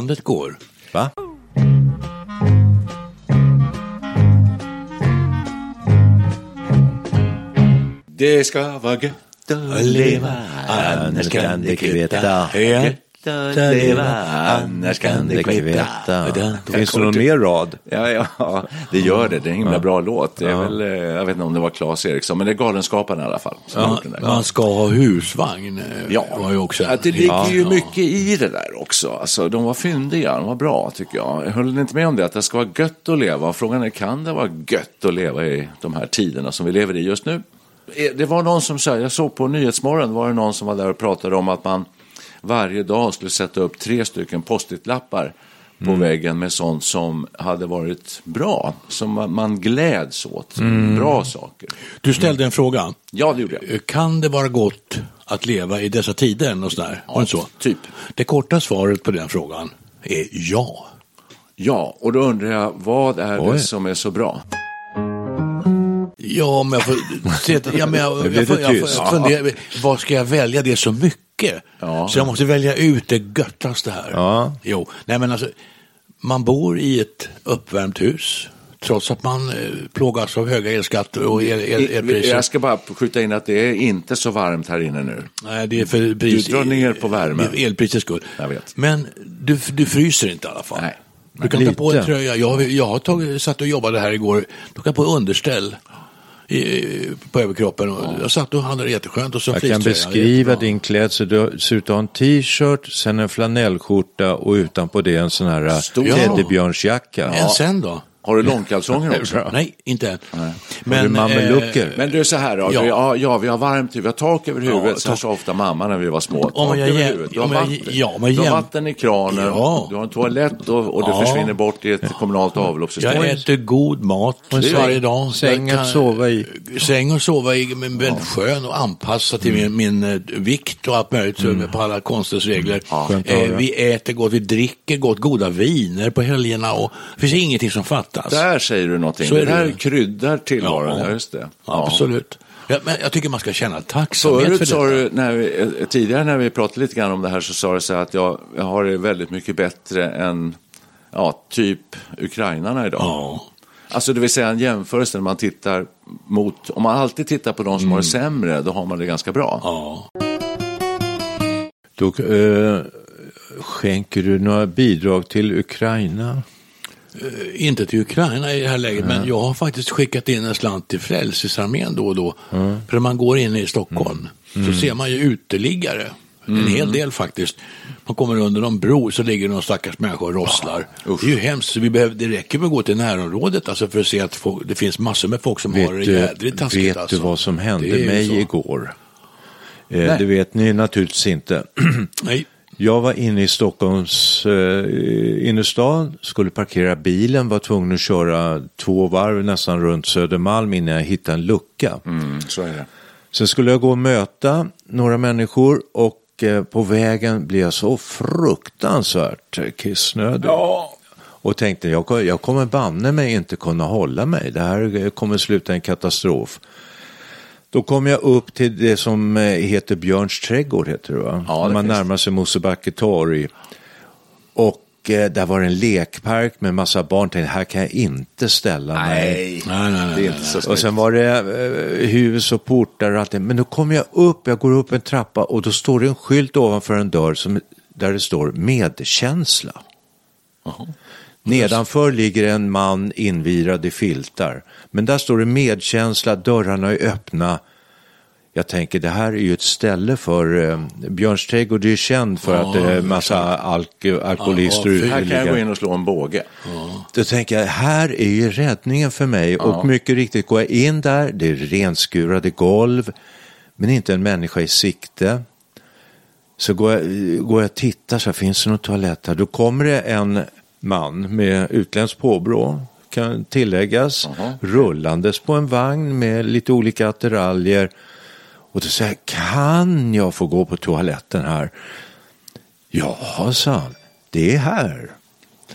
Landet går. Va? Det ska vara gött att leva, annars kan det kvitta. Att leva, annars kan det kvitta. Finns det någon mer rad? Ja, ja, det gör det. Det är en himla bra låt. Det är väl, eh, jag vet inte om det var Claes Eriksson, men det är Galenskaparna i alla fall. Ja, man ska ha husvagn. eh, Ja, var ju också att det ligger ju mycket i det där också. Alltså, de var fyndiga, de var bra tycker jag. Jag höll inte med om det, att det ska vara gött att leva. Frågan är, kan det vara gött att leva i de här tiderna som vi lever i just nu? Eh, Det var någon som sa, jag såg på Nyhetsmorgon, var det någon som var där och pratade om att man varje dag skulle sätta upp tre stycken post-it-lappar på väggen med sånt som hade varit bra, som man- man gläds åt, bra saker. Du ställde en fråga. Ja, det gjorde jag. Kan det vara gott att leva i dessa tider? Något sånt där? Var det inte så? typ. Det korta svaret på den frågan är ja. Ja, och då undrar jag, vad är Oj. det som är så bra? Ja, men jag får, se, ja, men jag, jag, vad ska jag välja? Det är så mycket. Ja. Så jag måste välja ut det göttaste här. Ja. Jo, nej men alltså, man bor i ett uppvärmt hus. Trots att man eh, plågas av höga elskatter och el, el, elpriser. Jag ska bara skjuta in att det är inte så varmt här inne nu. Nej, det är för pris, Du drar ner på värmen. Elprisets skull. Jag vet. Men du, du fryser inte i alla fall. Nej. Du kan ta på en Lite. tröja. Jag, jag har tagit, satt och jobbade här igår. Tog jag på underställ i, på överkroppen. Och Jag satt och hade det jätteskönt. Och så Jag kan beskriva din klädsel. Du ser ut att ha en t-shirt, sen en flanellskjorta och utanpå det en sån här Stor. teddybjörnsjacka. En sen då? Har du långkalsonger också? Nej, inte än. du eh, Men du, så här då. Ja. Vi, ja, vi har varmt, vi har tak över huvudet. Ja, så sa ofta mamma när vi var små. Tak Om jag över huvudet. Du har vatten, ja, men du har vatten i kranen, Ja. du har en toalett och, och det Ja. försvinner bort i ett kommunalt avloppssystem. Jag äter god mat varje dag. säng att sova i. Säng att sova i, men väldigt skön och anpassad till min, min eh, vikt och allt möjligt så på alla konstens regler. Eh, vi äter gott, vi dricker gott, goda viner på helgerna och det finns ingenting som fattas. Där säger du någonting. Så är det där det. kryddar tillvaron, ja. Ja. just det. Absolut. Ja, men jag tycker man ska känna tacksamhet för Förut sa detta. du, när vi, eh, tidigare när vi pratade lite grann om det här så sa du så här att jag, jag har det väldigt mycket bättre än ja, typ ukrainarna idag. Ja. Alltså det vill säga en jämförelse när man tittar mot, om man alltid tittar på de som har det sämre, då har man det ganska bra. Ja. Då äh, skänker du några bidrag till Ukraina? Inte till Ukraina i det här läget, men jag har faktiskt skickat in en slant till Frälsningsarmén då och då. För när man går in i Stockholm så ser man ju uteliggare. En hel del faktiskt. Man kommer under någon bro så ligger någon stackars människa och rosslar. det är ju hemskt. Vi behöver, det räcker med att gå till närområdet alltså för att se att folk, det finns massor med folk som har det Vet, jädrigt taskigt. vet alltså. du vad som hände mig så. igår? Eh, det vet ni naturligtvis inte. Nej. Jag var inne i Stockholms eh, innerstad, skulle parkera bilen, var tvungen att köra två varv nästan runt Södermalm innan jag hittade en lucka. Mm, så är det. Sen skulle jag gå och möta några människor och eh, på vägen blev jag så fruktansvärt kissnödig. Och tänkte jag, jag kommer banne mig inte kunna hålla mig. Det här kommer sluta en katastrof. Då kom jag upp till det som eh, heter Björns trädgård. Heter det, va? Ja, det Man finns närmar sig Mosebacke torg. Och eh, där var det en lekpark med massa barn. Tänkte, här kan jag inte ställa mig. Nej, Nej, nej, nej. det är inte så Och snyggt. sen var det eh, hus och portar och allt det. Men då kommer jag upp, jag går upp en trappa och då står det en skylt ovanför en dörr som där det står medkänsla. Nedanför ligger en man invirad i filtar. Men där står det medkänsla, dörrarna är öppna. Jag tänker det här är ju ett ställe för eh, Björns trädgård är ju känd för att det är massa alk alkoholister Ja, ja, Här kan jag gå in och slå en båge. Då tänker jag, här är ju räddningen för mig. Och mycket riktigt går jag in där, det är renskurade golv, men inte en människa i sikte. Så går jag, går jag och tittar, så här, finns det någon toalett här? Då kommer det en man med utländskt påbrå, kan tilläggas, rullandes på en vagn med lite olika attiraljer. Och då säger jag, kan jag få gå på toaletten här? Ja, sa han, det är här.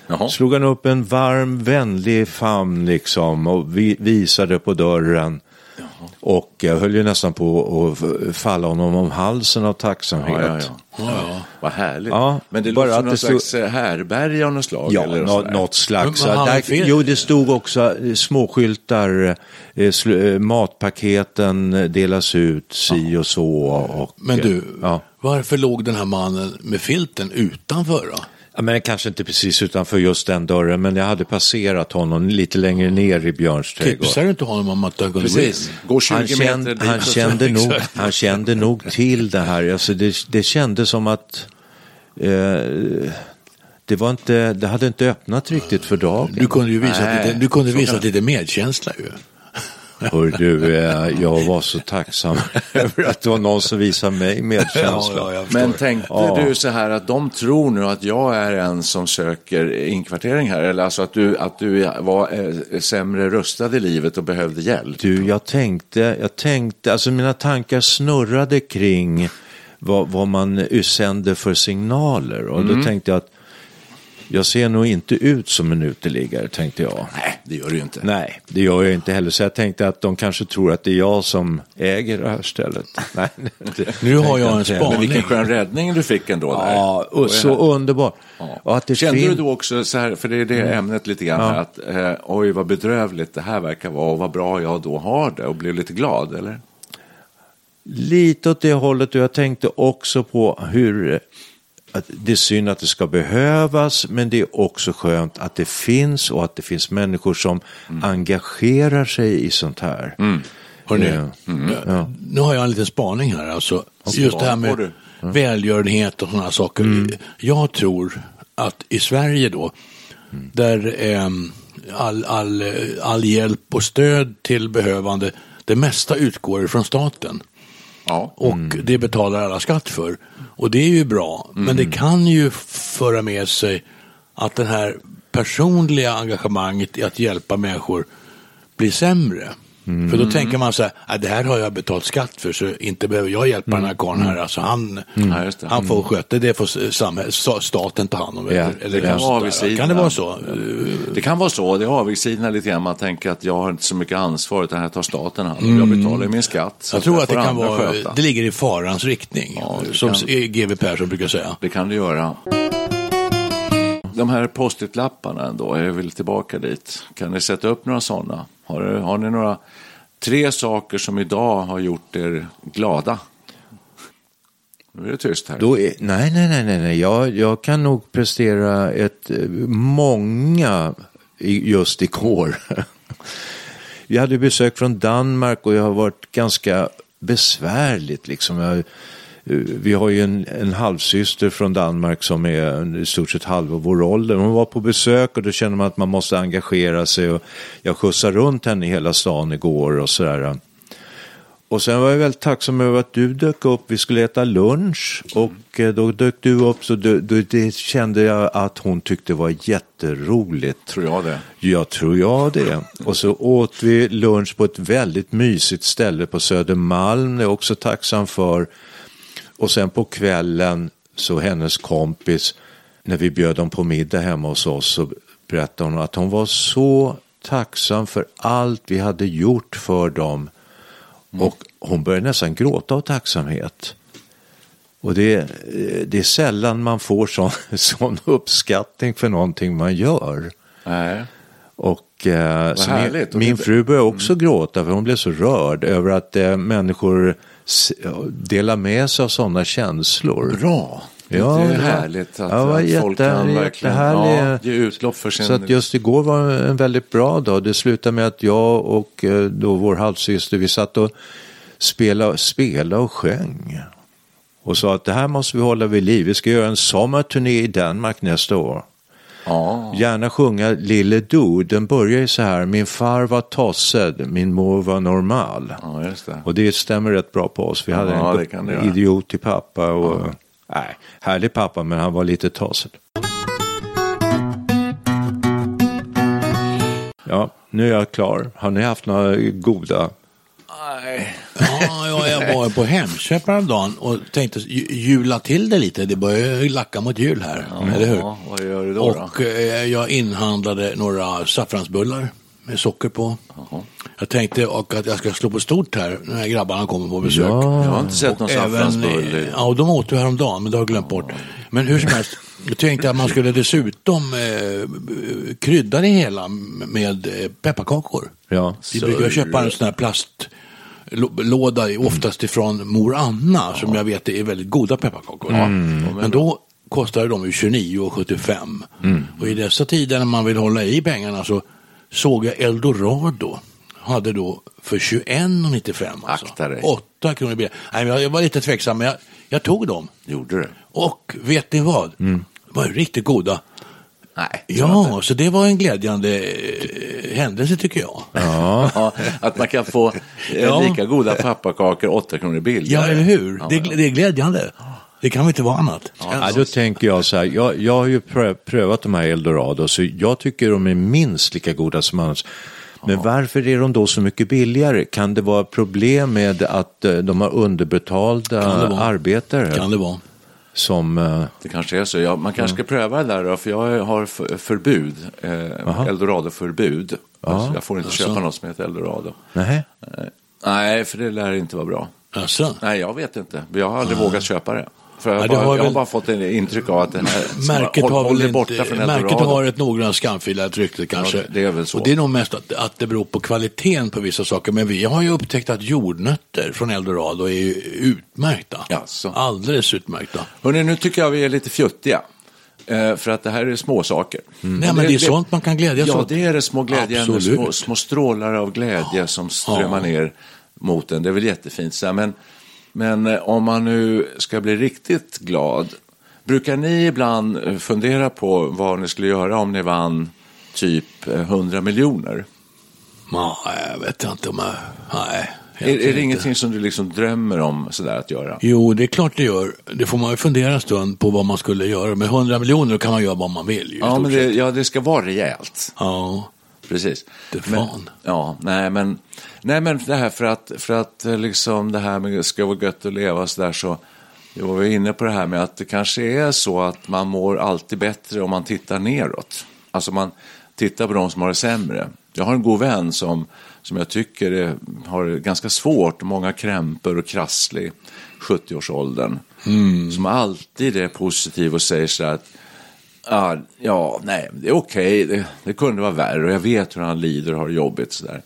Jaha. Slog han upp en varm, vänlig famn liksom och vi, visade på dörren. Och jag höll ju nästan på att falla honom om halsen av tacksamhet. Ja, ja, ja. Vad härligt. Ja, Men det bara låter att som någon det stod- slags eh, härberge av något slag? Ja, eller nå, sådär. något slags. Där, jo, det stod också eh, småskyltar, eh, matpaketen delas ut, si och så. Och, Men du, Ja. Varför låg den här mannen med filten utanför då? Ja, men kanske inte precis utanför just den dörren, men jag hade passerat honom lite längre ner i Björns trädgård. Tipsar du inte honom om att han kunde? Precis. Gå 20 Han kände, han, kände nog, han kände nog till det här. Alltså det, det kändes som att eh, det, var inte, det hade inte öppnat riktigt för dagen. Du kunde ju visa Nej, lite, du kunde visa lite medkänsla ju. Hör du, eh, jag var så tacksam över att det var någon som visade mig medkänsla. förstår. Men tänkte Ja. du så här att de tror nu att jag är en som söker inkvartering här? Eller alltså att du, att du var eh, sämre rustad i livet och behövde hjälp? Du, jag tänkte, jag tänkte, alltså mina tankar snurrade kring vad, vad man sänder för signaler. Och då tänkte jag att jag ser nog inte ut som en uteliggare, tänkte jag. Nej, det gör du ju inte. Nej, det gör jag inte heller. Så jag tänkte att de kanske tror att det är jag som äger det här stället. Nej, det Nu har jag en spaning. Men vilken skön räddning du fick ändå där. Ja, och så underbart. Ja. Kände fin- du då också så här, för det är det ämnet lite grann, här, att eh, oj vad bedrövligt det här verkar vara och vad bra jag då har det och blev lite glad, eller? Lite åt det hållet och jag tänkte också på hur att det är synd att det ska behövas men det är också skönt att det finns och att det finns människor som engagerar sig i sånt här. Hörrni, Eh, ja. Nu har jag en liten spaning här. Alltså, just det här med du? välgörenhet och sådana saker. Mm. Jag tror att i Sverige då, Mm. där ehm, all, all, eh, all hjälp och stöd till behövande, det mesta utgår från staten. Ja. Och Mm. det betalar alla skatt för. Och det är ju bra. Men Mm. det kan ju föra med sig att det här personliga engagemanget i att hjälpa människor blir sämre. Mm. För då tänker man så här, "Ah, det här har jag betalt skatt för så inte behöver jag hjälpa den Mm. här karln här. Alltså han, Ja, just det. han får sköta det, får samhället, staten ta hand om. Ja, eller, det eller kan avigsidorna. Kan det vara så? Det kan vara så, det är avigsidorna lite grann. Man tänker att jag har inte så mycket ansvar utan här tar staten hand om. Jag betalar min skatt. så Jag tror att det kan andra vara, sköta. det ligger i farans riktning. Ja, det som kan- GW Persson brukar säga. Det kan det göra. De här post-it-lapparna ändå, jag vill tillbaka dit. Kan ni sätta upp några sådana? Har, har ni några tre saker som idag har gjort er glada? Nu är det tyst här. Då är, nej, nej, nej, nej, nej. Jag, jag kan nog prestera ett, många många i, just igår. Vi hade besök från Danmark och jag har varit ganska besvärligt. Liksom. Jag, vi har ju en, en halvsyster från Danmark som är i stort sett halva vår ålder. Hon var på besök och då känner man att man måste engagera sig. Och jag skjutsade runt henne i hela stan igår och sådär. Och sen var jag väldigt tacksam över att du dök upp. Vi skulle äta lunch och eh, då dök du upp så då, då, det kände jag att hon tyckte var jätteroligt. Tror jag det. Jag tror jag det. Och så åt vi lunch på ett väldigt mysigt ställe på Södermalm. Det är jag också tacksam för. Och sen på kvällen så hennes kompis, när vi bjöd dem på middag hemma hos oss så berättade hon att hon var så tacksam för allt vi hade gjort för dem. Och hon började nästan gråta av tacksamhet. Och det, det är sällan man får sån, sån uppskattning för någonting man gör. Nej. Och eh, min, min fru började också gråta för hon blev så rörd över att eh, människor delar med sig av sådana känslor. Bra. Ja, det är härligt att, ja, att folk jätte- kan verkligen ja, ge utlopp för sin... Så att just igår var en väldigt bra dag. Det slutade med att jag och eh, då vår halvsyster, vi satt och spelade, spelade och sjöng. Och sa att det här måste vi hålla vid liv. Vi ska göra en sommarturné i Danmark nästa år. Ja. Gärna sjunga Lille Do. Den börjar ju så här. Min far var tossed, min mor var normal. just det. Och det stämmer rätt bra på oss. Vi hade Ja, en det göra. idiotisk pappa. Och, Nej, härlig pappa, men han var lite tossed. Ja, nu är jag klar. Har ni haft några goda? Nej. Ja, ja, jag var på Hemköp häromdagen och tänkte ju- jula till det lite. Det börjar ju lacka mot jul här, eller hur? Ja, vad gör du då? då? Och eh, jag inhandlade några saffransbullar med socker på. Jag tänkte och att jag ska slå på stort här när grabbarna kommer på besök. Jag har inte sett någon Och även, saffransbulle. eh, Ja, och de åt ju häromdagen, men det har jag glömt bort. Men hur som helst, jag tänkte att man skulle dessutom eh, krydda det hela med eh, pepparkakor. Ja. Vi brukar köpa en sån här plastlåda, oftast ifrån Mor Anna, som jag vet är väldigt goda pepparkakor. Men då kostade de ju 29,75. Och i dessa tider när man vill hålla i pengarna så såg jag Eldorado hade då för 21,95 alltså. Akta dig. 8 kronor billigare. Nej, jag- jag var lite tveksam, men jag, jag tog dem. Gjorde du? Och vet ni vad? De var riktigt goda. Nej. Ja, så det var en glädjande eh, händelse tycker jag. Ja, att man kan få eh, Ja. lika goda pepparkakor 8 kronor billigare. Ja, eller hur? Ja, det, men- det är glädjande. Det kan väl inte vara annat? Ja, då tänker jag så här, jag, jag har ju prö- prövat de här Eldorado, så jag tycker de är minst lika goda som annars. Men varför är de då så mycket billigare? Kan det vara problem med att eh, de har underbetalda Kan det vara. arbetare? Kan det vara? Som, eh, Det kanske är så. Ja, man kanske ska pröva det där då, för jag har för, förbud. Eh, Eldorado-förbud. Alltså, jag får inte Alltså. köpa något som heter Eldorado. nej. Eh, nej, för det lär inte vara bra. Alltså, Nej, jag vet inte. Jag har aldrig vågat köpa det. För jag, Ja, har det bara, har jag har väl- bara fått en intryck av att det här märket håll, har håll väl inte, från märket har ett noggrant skamfilat rykte kanske. det är väl så. Och det är nog mest att, att det beror på kvaliteten på vissa saker. Men vi har ju upptäckt att jordnötter från Eldorado är ju utmärkta. Jaså. Alldeles utmärkta. Hörrni, nu tycker jag vi är lite fjuttiga. Eh, för att det här är små saker. Nej, men det är sånt man kan glädjas Ja, åt. det är det. Små glädjeämnen, små, små strålar av glädje som strömmar ner mot en. Det är väl jättefint. Så men, men eh, om man nu ska bli riktigt glad, brukar ni ibland eh, fundera på vad ni skulle göra om ni vann typ eh, 100 miljoner? Nej, jag vet inte om jag... Nej. Är, är det inte. ingenting som du liksom drömmer om sådär att göra? Jo, det är klart det gör. Det får man ju fundera en stund på vad man skulle göra. Med 100 miljoner kan man göra vad man vill. ju, Ja, men det, ja, det ska vara rejält. Ja, Precis. Det men, fan. Ja, nej men, nej men det här för att, för att eh, liksom det här med ska vara gött att leva så där så, jag var inne på det här med att det kanske är så att man mår alltid bättre om man tittar neråt. Alltså man tittar på de som har det sämre. Jag har en god vän som, som jag tycker är, har det ganska svårt, många krämpor och krasslig 70-årsåldern. Som alltid är positiv och säger så här att Ja, ja, nej, det är okej. Det, det kunde vara värre och jag vet hur han lider och har det jobbigt. Så där.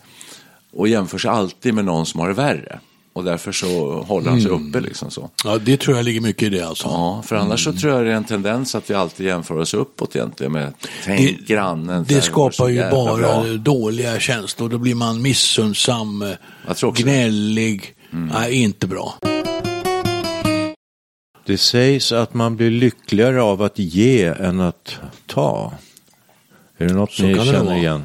Och jämför sig alltid med någon som har det värre. Och därför så håller han sig uppe liksom så. ja det tror jag ligger mycket i det alltså. Ja, för annars så tror jag det är en tendens att vi alltid jämför oss uppåt egentligen med tänk grannen. Det var så skapar ju bara bra. dåliga känslor. Då blir man missundsam, det. gnällig. Nej, inte bra. Det sägs att man blir lyckligare av att ge än att ta. Är det något Så ni känner igen?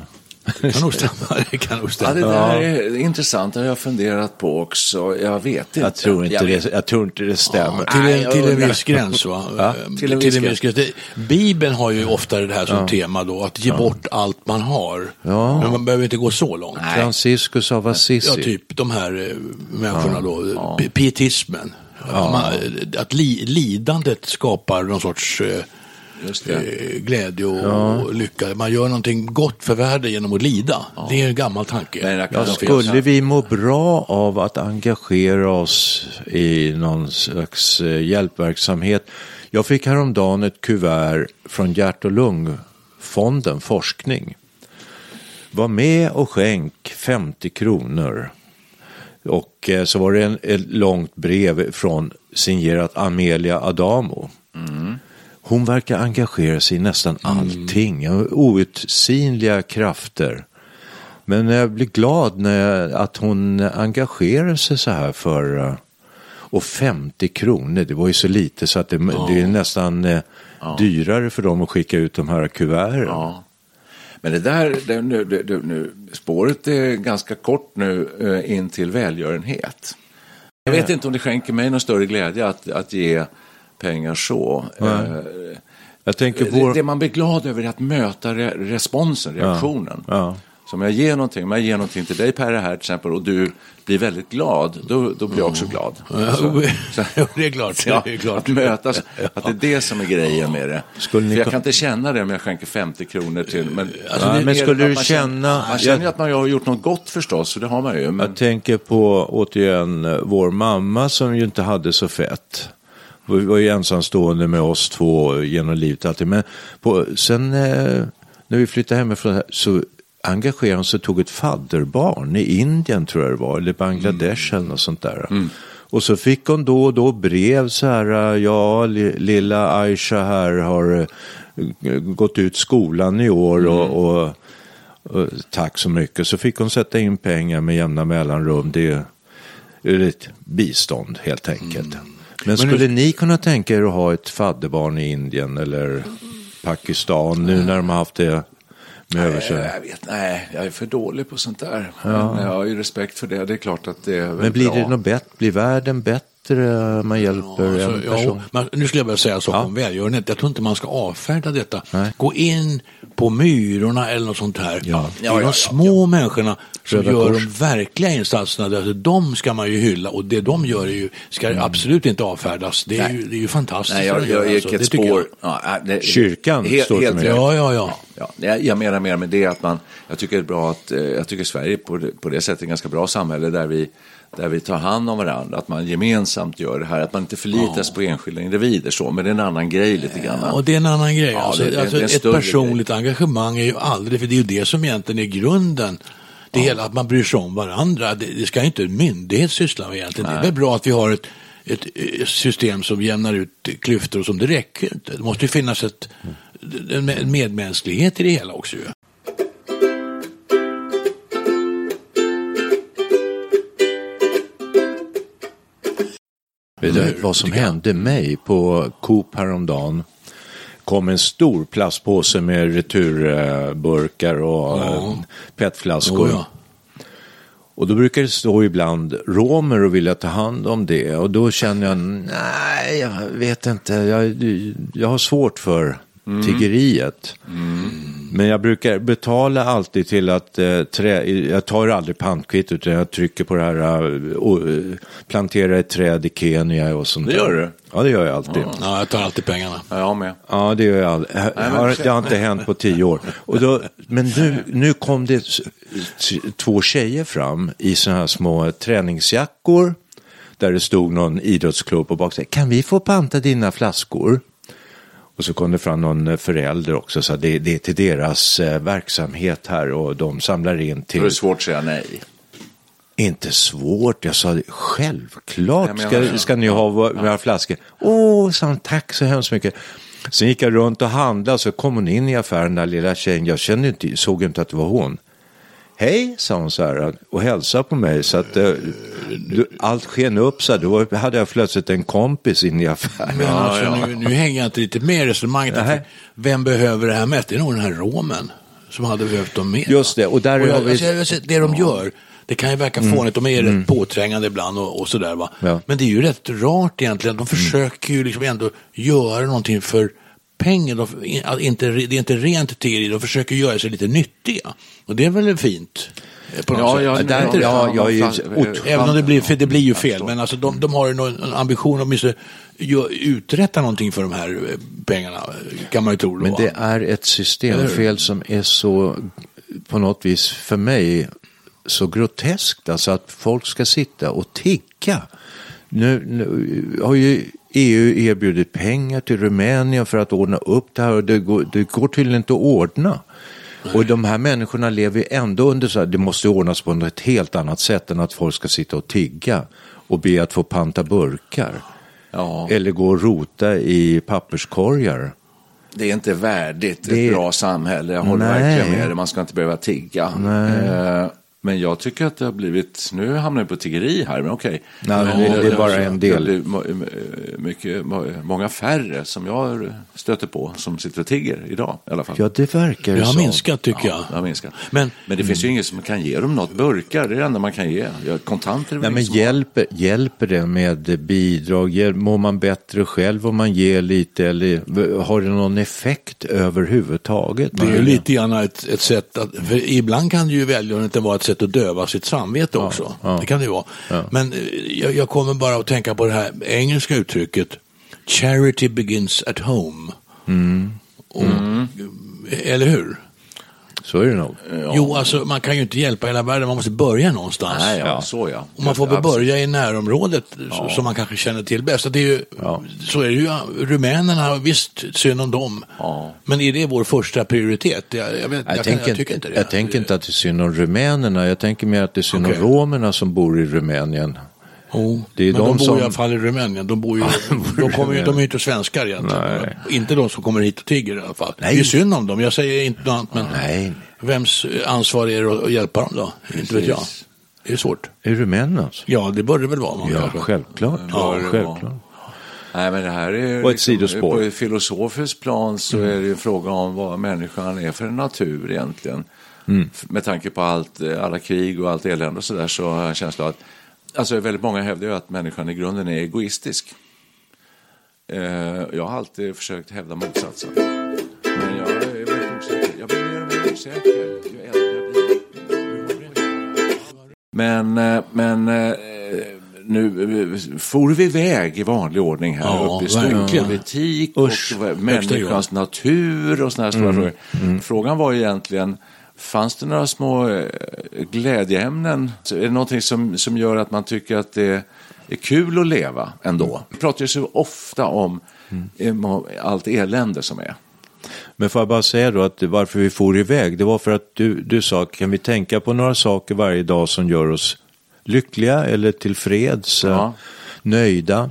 Det kan nog stämma. Det kan nog Ja, stämma. det där är intressant. Det har jag funderat på också. Jag vet inte. Jag tror inte, Jag det, jag tror inte det stämmer. Till Nej, en, jag till en viss gräns va? Ja, Eh, till en viss gräns. Det- Bibeln har ju ofta det här som tema då, att ge bort allt man har. Ja. Men man behöver inte gå så långt. Franciscus av Assisi. Ja, typ de här eh, människorna då, pi- pietismen. Man, att li, lidandet skapar någon sorts eh, Just det. eh, glädje och, och lycka. Man gör någonting gott för världen genom att lida. Det är en gammal tanke. Kan- Ja, skulle vi må bra av att engagera oss i någon slags eh, hjälpverksamhet? Jag fick häromdagen ett kuvert från Hjärt och lungfonden Forskning. Var med och skänk 50 kronor. Och eh, så var det en, ett långt brev från signerat Amelia Adamo. Hon verkar engagera sig i nästan allting. Outsinliga krafter. Men jag blir glad när att hon engagerar sig så här för... eh, Och 50 kronor, det var ju så lite så att det, det är nästan eh, dyrare för dem att skicka ut de här kuverten. Ja. Men det där, det, nu, det, nu, spåret är ganska kort nu eh, in till välgörenhet. Jag vet inte om det skänker mig någon större glädje att, att ge pengar så. Eh, på... det, man blir glad över är att möta re, responsen, reaktionen. Ja. Så om jag ger någonting, om jag ger någonting till dig Per här till exempel och du blir väldigt glad, då, då blir jag också glad. Så- så- Ja, det är klart. Ja, det är klart. Att mötas, att det är det som är grejen med det. Skulle ni För jag kan inte känna det om jag skänker 50 kronor till. Men, Alltså, är men skulle du känna- Man känner ju att man har gjort något gott förstås, så det har man ju. Men, Jag tänker på återigen vår mamma som ju inte hade så fett. Vi var ju ensamstående med oss två genom livet alltid. Men på, sen eh, när vi flyttade hemifrån så engagerade hon sig och tog ett fadderbarn i Indien tror jag det var, eller Bangladesh eller något sånt där. Och så fick hon då och då brev så här, ja li, lilla Aisha här har eh, gått ut skolan i år och, och och Tack så mycket. Så fick hon sätta in pengar med jämna mellanrum. Det är ett bistånd helt enkelt. Men skulle ni kunna tänka er att ha ett fadderbarn i Indien eller Pakistan nu när de har haft det med över nej, sig? jag vet, nej, jag är för dålig på sånt där. Men jag har ju respekt för det. Det är klart att det är Men blir bra. det något bättre? Blir världen bättre? Man hjälper Alltså, en ja, person? men nu skulle jag vilja säga sak Ja. om välgörenhet. Jag tror inte man ska avfärda detta. Nej. Gå in på Myrorna eller något sånt här. Ja. Det är de ja, små människorna som Röda gör Kors. de verkliga insatserna. Alltså, de ska man ju hylla och det de gör är ju, ska absolut inte avfärdas. Det är, ju, det är ju fantastiskt. Nej, jag, gör, jag alltså. Det spår. jag. Ja, nej, det, Kyrkan helt, står för helt mig. rätt. Ja, ja, ja. Ja, jag, jag menar mer med det att man, jag tycker det är bra att, eh, jag tycker Sverige på det, på det sättet är ett ganska bra samhälle där vi, där vi tar hand om varandra, att man gemensamt gör det här, att man inte förlitas på enskilda individer så, men det är en annan grej lite grann. Och det är en annan grej. Ja, alltså, det- alltså, det ett personligt engagemang är ju aldrig, för det är ju det som egentligen är grunden. Det hela att man bryr sig om varandra. Det, det ska inte en myndighet syssla med egentligen. Det är väl bra att vi har ett, ett system som jämnar ut klyftor och som det räcker inte. Det måste ju finnas ett, en medmänsklighet i det hela också ju. Vet du vad som hände mig på Coop häromdagen? kom en stor plastpåse med returburkar och eh, petflaskor. Oh, ja. Och då brukar det stå ibland romer och vilja ta hand om det. Och då känner jag, nej, jag vet inte, jag, jag har svårt för tiggeriet. Men jag brukar betala alltid till att eh, trä, jag tar aldrig pantkvitt utan jag trycker på det här eh, och, eh, plantera ett träd i Kenya och sånt Det gör du? Ja, det gör jag alltid. Ja, jag tar alltid pengarna. Ja, jag med. Ja, det gör jag aldrig. Det men har, försök. det har inte hänt på tio år. Och då, men nu, nu kom det två tjejer fram i sådana här små träningsjackor. Där det stod någon idrottsklubb på baksidan. Kan vi få panta dina flaskor? Och så kom det fram någon förälder också. Så det, det är till deras eh, verksamhet här och de samlar in till... är det svårt att säga nej. Inte svårt, jag sa självklart Jag menar ska, ska ni ha våra flaskor. Åh, han, tack så hemskt mycket. Sen gick jag runt och handlade så kom hon in i affären, den där lilla tjejen. Jag kände inte, såg inte att det var hon. Hej, sa hon så här och hälsade på mig. Så att eh, du, allt sken upp så här. Då hade jag plötsligt en kompis in i affären. Men alltså, Nu, nu hänger jag inte riktigt med i resonemanget. Nej. Vem behöver det här mest? Det är nog den här romen som hade behövt dem mer. Just det, och där Och jag, har vi- alltså, jag, det de gör, det kan ju verka fånigt, de är rätt påträngande ibland och, och sådär va. Ja. Men det är ju rätt rart egentligen, de försöker ju liksom ändå göra någonting för pengar. De, att inte, det är inte rent tiggeri, de försöker göra sig lite nyttiga. Och det är väl fint? eh, På något Ja, sätt. ja, där- ja, ja, jag är ju fan, otro- Även om det blir, för det blir ju fel, men alltså de, de har ju någon en ambition att åtminstone uträtta någonting för de här eh, pengarna, kan man ju tro. Då, Men det är ett systemfel som är så, på något vis, för mig, så groteskt. Alltså att folk ska sitta och tigga. Nu, nu har ju EU erbjudit pengar till Rumänien för att ordna upp det här och det går, det går tydligen inte att ordna. Och de här människorna lever ju ändå under så här, det måste ordnas på ett helt annat sätt än att folk ska sitta och tigga och be att få panta burkar. Ja. eller gå och rota i papperskorgar. Det är inte värdigt Det- ett bra samhälle. Jag håller Nej. verkligen med dig. Man ska inte behöva tigga. Eh, men jag tycker att det har blivit, nu hamnar vi på tiggeri här, men okej. Nej, Men det- det är bara en del. Mycket, må- många färre som jag stöter på som sitter och tigger idag i alla fall. Ja, det verkar Det har så. minskat tycker jag. Det har minskat. Men- men det finns ju ingen som kan ge dem något. Burkar, det är det enda man kan ge. Kontanter är Nej, men ingen som har. hjälper, hjälper det med bidrag? Mår man bättre själv om man ger lite? Eller har det någon effekt överhuvudtaget? Det är ju lite grann ett, ett sätt att, för ibland kan det ju välgörenhet vara ett sätt att döva sitt samvete också. ja. Det kan det ju vara. Men eh, jag, jag kommer bara att tänka på det här engelska uttrycket Charity begins at home. Och, Eller hur? Så är det nog. Jo, alltså man kan ju inte hjälpa hela världen, man måste börja någonstans. Nej, ja, så ja. Och man får väl börja i närområdet så- som man kanske känner till bäst. Så Det är ju, Ja. Så är det ju, rumänerna, visst synd om dem. Ja. Men är det vår första prioritet? Jag, jag, vet, jag, Jag, kan, tänker, jag tycker inte det. jag tänker inte att det är synd om rumänerna. Jag tänker mer att det är synd om romerna som bor i Rumänien. Jo, Det är men de de bor som- i alla fall i Rumänien. De, bor ju, de, kommer ju, de är ju inte svenskar egentligen. Nej. Inte de som kommer hit och tigger i alla fall. Nej. Det är synd om dem, jag säger inte något annat. Men Nej. vems ansvar är det att- hjälpa dem då? Inte vet jag. Det är svårt. Är rumänernas? Ja, det bör det väl vara. man Ja, kanske. självklart. Ja, det självklart. Nej, men det här är Och ett sidospår. på ett filosofiskt plan så är det ju en fråga om vad människan är för en natur egentligen. F- Med tanke på allt, eh, alla krig och allt elände och sådär så har jag en känsla att, alltså väldigt många hävdar ju att människan i grunden är egoistisk. Eh, jag har alltid försökt hävda motsatsen. Men jag är väldigt osäker. Jag blir mer och mer osäker ju äldre jag blir. Men, eh, men eh, nu for vi iväg i vanlig ordning här Ja, uppe i storpolitik och människans natur och sådana här stora Mm. frågor. Frågan var egentligen, fanns det några små eh, glädjeämnen? Är det någonting som, som gör att man tycker att det är kul att leva ändå? Vi pratar ju så ofta om Mm. allt elände som är. Men får jag bara säga då att varför vi for iväg, det var för att du, du sa, kan vi tänka på några saker varje dag som gör oss lyckliga eller tillfreds, Ja. eh, nöjda?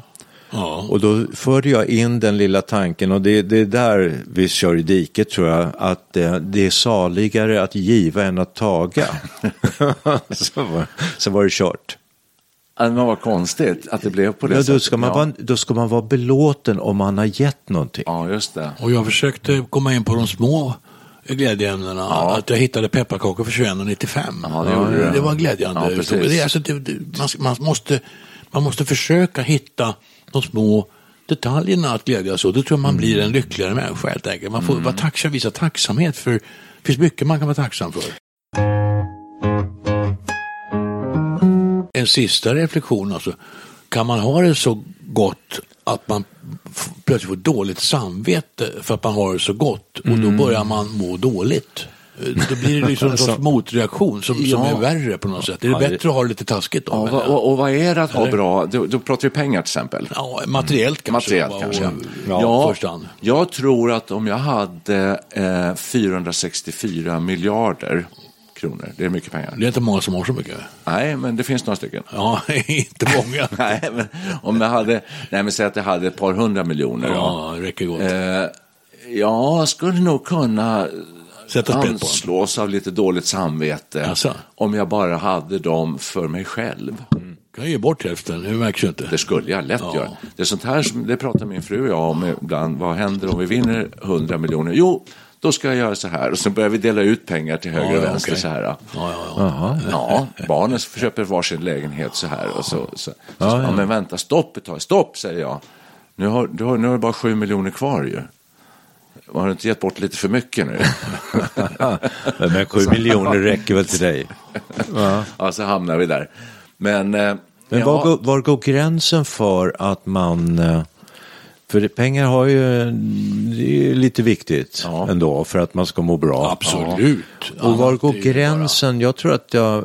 Ja. Och då förde jag in den lilla tanken och det, det är där vi kör i diket tror jag, att eh, det är saligare att giva än att taga. så, var, så var det kört. Men vad konstigt att det blev på det Ja, då, sättet. ska man ja. vara, då ska man vara belåten om man har gett någonting. ja, just det. Och jag försökte komma in på de små glädjeämnena. Ja. Att jag hittade pepparkakor för 21,95. Ja, det det var glädjande. Ja, precis. det, är alltså, det, det, man, man, måste, man måste försöka hitta de små detaljerna att glädjas åt. Då tror jag man blir en lyckligare människa helt enkelt. Man får vara tacksam, visa tacksamhet för det finns mycket man kan vara tacksam för. En sista reflektion alltså. Kan man ha det så gott att man plötsligt får dåligt samvete för att man har det så gott och då börjar man må dåligt? Eh, Då blir det liksom en sorts motreaktion som, som Ja. är värre på något sätt. Är det bättre att ha lite taskigt då? Ja, menar och, och, vad är det att ha bra? Då, pratar vi pengar till exempel. Ja, materiellt kanske. Materiellt kanske. Och, Ja, jag tror att om jag hade eh, 464 miljarder kronor, det är mycket pengar. Det är inte många som har så mycket. Nej, men det finns några stycken. Ja, inte många. Nej, men om jag hade, nej men säg att jag hade ett par hundra miljoner. Ja, det räcker gott. Eh, ja, jag skulle nog kunna Sätta sprätt på anslås av lite dåligt samvete Jaså? om jag bara hade dem för mig själv. kan ge bort hälften, det märks ju inte. Det skulle jag lätt Ja. göra. Det är sånt här som, det pratar min fru och jag om ibland. Vad händer om vi vinner 100 miljoner? Jo, då ska jag göra så här. Och så börjar vi dela ut pengar till höger Ja, och vänster okej. så här. Ja, ja, ja. Ja, barnen köper varsin lägenhet så här. Och så, så, så, ja, men vänta, stopp ett tag, stopp säger jag. Nu har du har, nu har du bara sju miljoner kvar ju. Har du inte gett bort lite för mycket nu? Men sju miljoner räcker väl till dig? ja, så hamnar vi där. Men, eh, Men ja, var, går, var går gränsen för att man... eh, För det, pengar har ju, det är lite viktigt Ja. ändå för att man ska må bra. Absolut. Och var går gränsen? Jag tror att jag...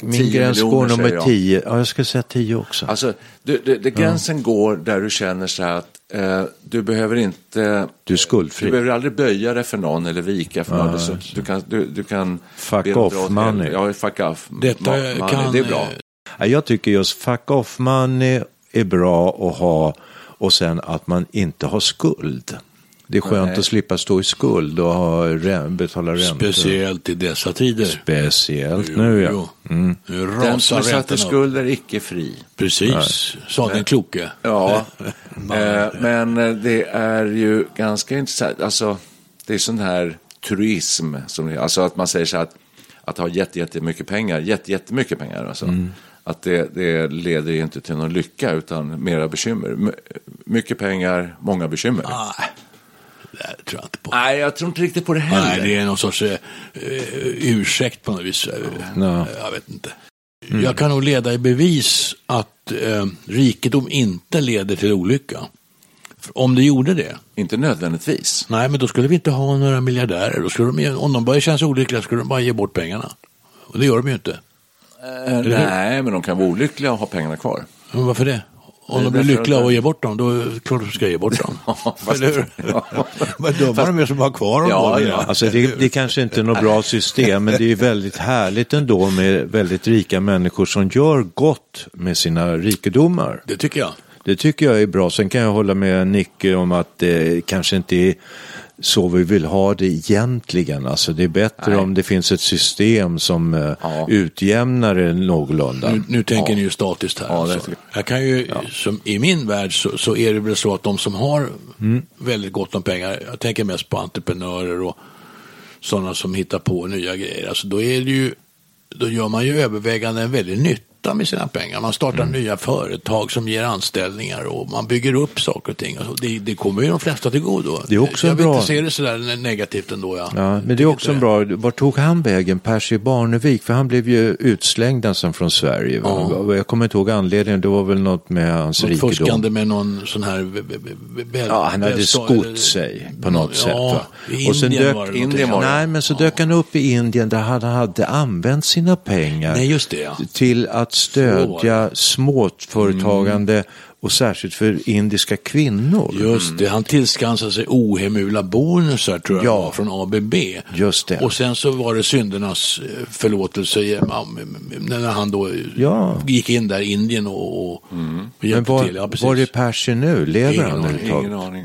Min 10 gräns går nummer. 10. Ja, jag ska säga 10 också. Alltså, du, du, det, gränsen går där du känner så här att eh, du behöver inte... Du är skuldfri. Du behöver aldrig böja dig för någon eller vika för någon. Så du kan, du, du kan Fuck off money. Ja, fuck off Detta money. kan... Det är bra. eh, Ja, Jag tycker just fuck off money är bra att ha och sen att man inte har skuld. Det är skönt Nej. att slippa stå i skuld och ha, betala räntor. Speciellt i dessa tider. Speciellt nu ja. Mm. Nu Den som är satt i skuld är icke fri. Precis, sa den kloke. Ja, eh, men eh, det är ju ganska intressant. Alltså, det är sån här turism. Som, alltså att man säger så här att, att ha jätte, jättemycket pengar, jätte, jättemycket pengar. Alltså, Mm. Att det, det leder ju inte till någon lycka utan mera bekymmer. My, mycket pengar, många bekymmer. Nej, det tror jag inte på. Nej, jag tror inte riktigt på det heller. Nej, det är någon sorts eh, eh, ursäkt på något vis. Eh, Ja. Jag vet inte. Jag kan nog leda i bevis att eh, rikedom inte leder till olycka. För Om det gjorde det, Inte nödvändigtvis. nej men då skulle vi inte ha några miljardärer. Då skulle de, om de börjar känna sig olyckliga skulle de bara ge bort pengarna. Och det gör de ju inte. Eh, nej, men de kan vara olyckliga och ha pengarna kvar. Men varför det? Om de blir lyckliga att- och ger bort dem, då är det klart de ska ge bort dem. fast- Eller hur? Men dumma de är som har kvar dem. Ja, då, det är- ja. Alltså det, det kanske inte är något bra system, men det är väldigt härligt ändå med väldigt rika människor som gör gott med sina rikedomar. Det tycker jag. Det tycker jag är bra. Sen kan jag hålla med Nicke om att det kanske inte är så vi vill ha det egentligen. Alltså det är bättre Nej. om det finns ett system som eh, Ja. utjämnar det någorlunda. Nu, nu tänker Ja. ni ju statiskt här. Ja, det alltså. Jag kan ju, som, I min värld så, så är det väl så att de som har Mm. väldigt gott om pengar, jag tänker mest på entreprenörer och sådana som hittar på nya grejer. Alltså då, är det ju, då gör man ju övervägande en väldig nytta med sina pengar. Man startar Mm. nya företag som ger anställningar och man bygger upp saker och ting. Alltså det, det kommer ju de flesta till godo. Det är också jag vill bra- inte se det sådär negativt ändå. Ja. Ja, men det är också en bra, var tog han vägen, Percy Barnevik? För han blev ju utslängd nästan från Sverige. va? Jag kommer inte ihåg anledningen, det var väl något med hans Något rikedom. fuskande med någon sån här... Ja, han hade skott sig på något Ja, sätt. Va? i Och sen Indien dök, var det Indien var det. Nej, men så dök han upp i Indien där han hade använt sina pengar Nej, just det ja. till att stödja småföretagande och särskilt för indiska kvinnor. Just det, han tillskansade sig ohemula bonusar tror jag Ja. från ABB. Just det. Och sen så var det syndernas eh, förlåtelse ja, när han då Ja. gick in där i Indien och, och Men hjälpte var, till. Ja, var är Percy nu? Lever Ingen han överhuvudtaget? Ingen aning.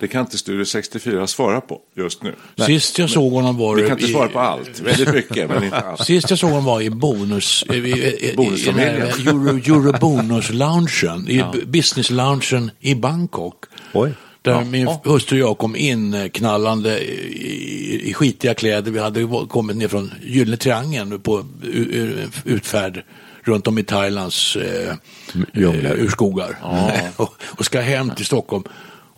Det kan inte Studio 64 svara på just nu. Sist jag såg honom var Vi kan inte svara på allt. Väldigt mycket, men inte allt. Sist jag såg honom var i bonus, Bonusfamiljen. den här Euro, Euro bonus-loungen, i business-loungen i Bangkok. Oj. Där min hustru och jag kom in eh, knallande i, i skitiga kläder. Vi hade kommit ner från Gyllene Triangeln på utfärd runt om i Thailands eh, eh, urskogar. och, och ska hem till Stockholm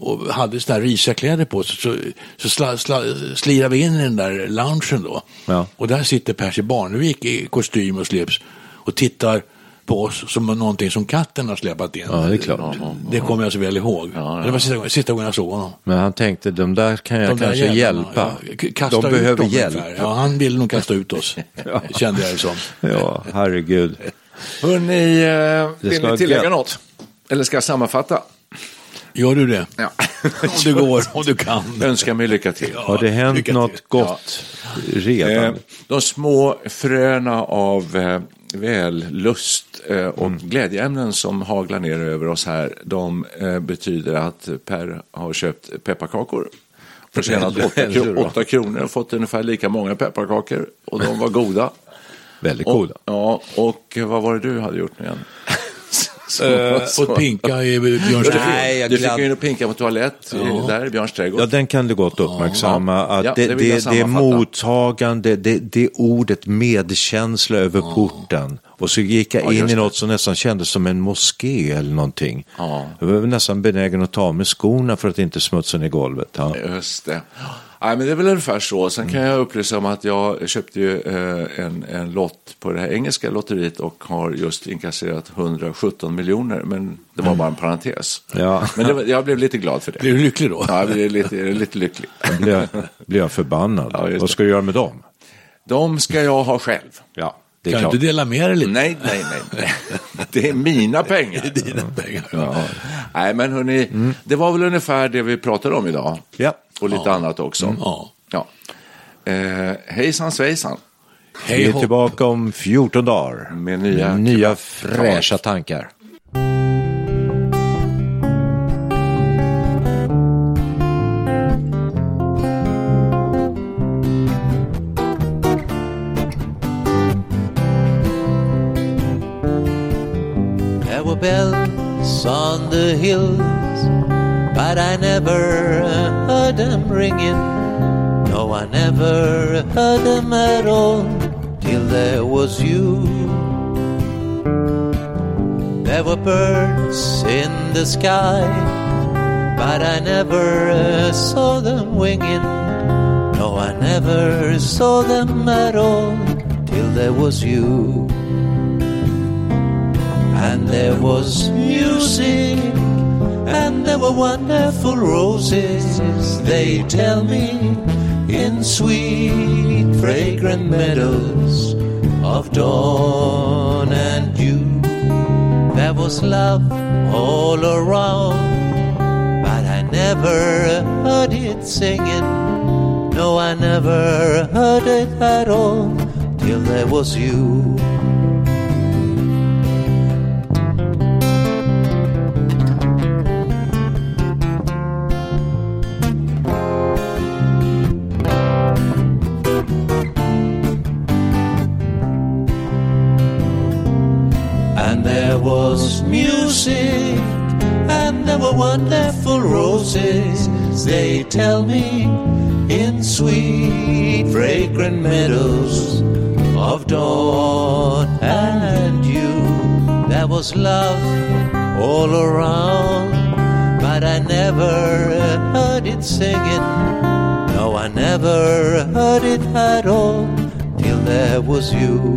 och hade sådana här risiga kläder på sig. Så, så sla, sla, slirar vi in i den där loungen då. Ja. Och där sitter Percy Barnevik i kostym och slips och tittar på oss som någonting som katten har släpat in. Ja, det är klart. Det kommer jag så väl ihåg. Det var sista, sista gången jag såg honom. Men han tänkte, de där kan jag De kanske jävlarna, hjälpa. ja, de ut behöver dem hjälp. Ja, han ville nog kasta ut oss, kände jag det som. Ja, herregud. Hörrni, eh, vill ni tillägga gött. något? Eller ska jag sammanfatta? Gör du det? Ja. Om det går, om du kan. Önskar mig lycka till. Har det hänt lycka till. något gott redan? Eh, de små fröna av eh, vällust eh, och Mm. glädjeämnen som haglar ner över oss här, de eh, betyder att Per har köpt pepparkakor. Och tjänat Väldigt- 8, väldigt kro- bra. 8 kronor och fått ungefär lika många pepparkakor. Och de var goda. Väldigt Och, goda. ja, och vad var det du hade gjort nu igen? Så- Eh, så- Fått pinka i Björns Nej, jag Du fick ju in och pinka på toalett i- där i Björns trädgård. Ja, den kan du gott uppmärksamma. Ja. Att Ja, det, det det, det är mottagande, det, det är ordet medkänsla över porten. Och så gick jag Ja, in i något som nästan kändes som en moské eller någonting. Ja. Jag var nästan benägen att ta mig skorna för att inte smutsa ner golvet. Ja. Just det. Nej, men det är väl ungefär så. Sen kan jag upplysa om att jag köpte ju eh, en, en lott på det här engelska lotteriet och har just inkasserat 117 miljoner. Men det var bara en parentes. Ja. Men det, jag blev lite glad för det. Blir du lycklig då? Ja, jag blev lite, lite lycklig. Då blir jag, förbannad. Ja, Vad det. ska du göra med dem? De ska jag ha själv. Ja, det är Kan klart. du dela med dig lite? Nej, nej, nej. nej. Det är mina pengar. Dina pengar. Ja. Nej, men hörni, det var väl ungefär det vi pratade om idag. Ja. Och lite ja. annat också. Mm, ja. ja. Eh, hejsan svejsan. Hej Vi är tillbaka om 14 dagar. Med nya, med nya fräscha tankar. There were bells on the hills, but I never heard them ringing. No, I never heard them at all till there was you. There were birds in the sky, but I never saw them winging. No, I never saw them at all till there was you. And there was music, and there were wonderful roses, they tell me, in sweet, fragrant meadows of dawn and dew. There was love all around, but I never heard it singing. No, I never heard it at all till there was you. There were wonderful roses, they tell me, in sweet, fragrant meadows of dawn and you. There was love all around, but I never heard it singing. No, I never heard it at all till there was you.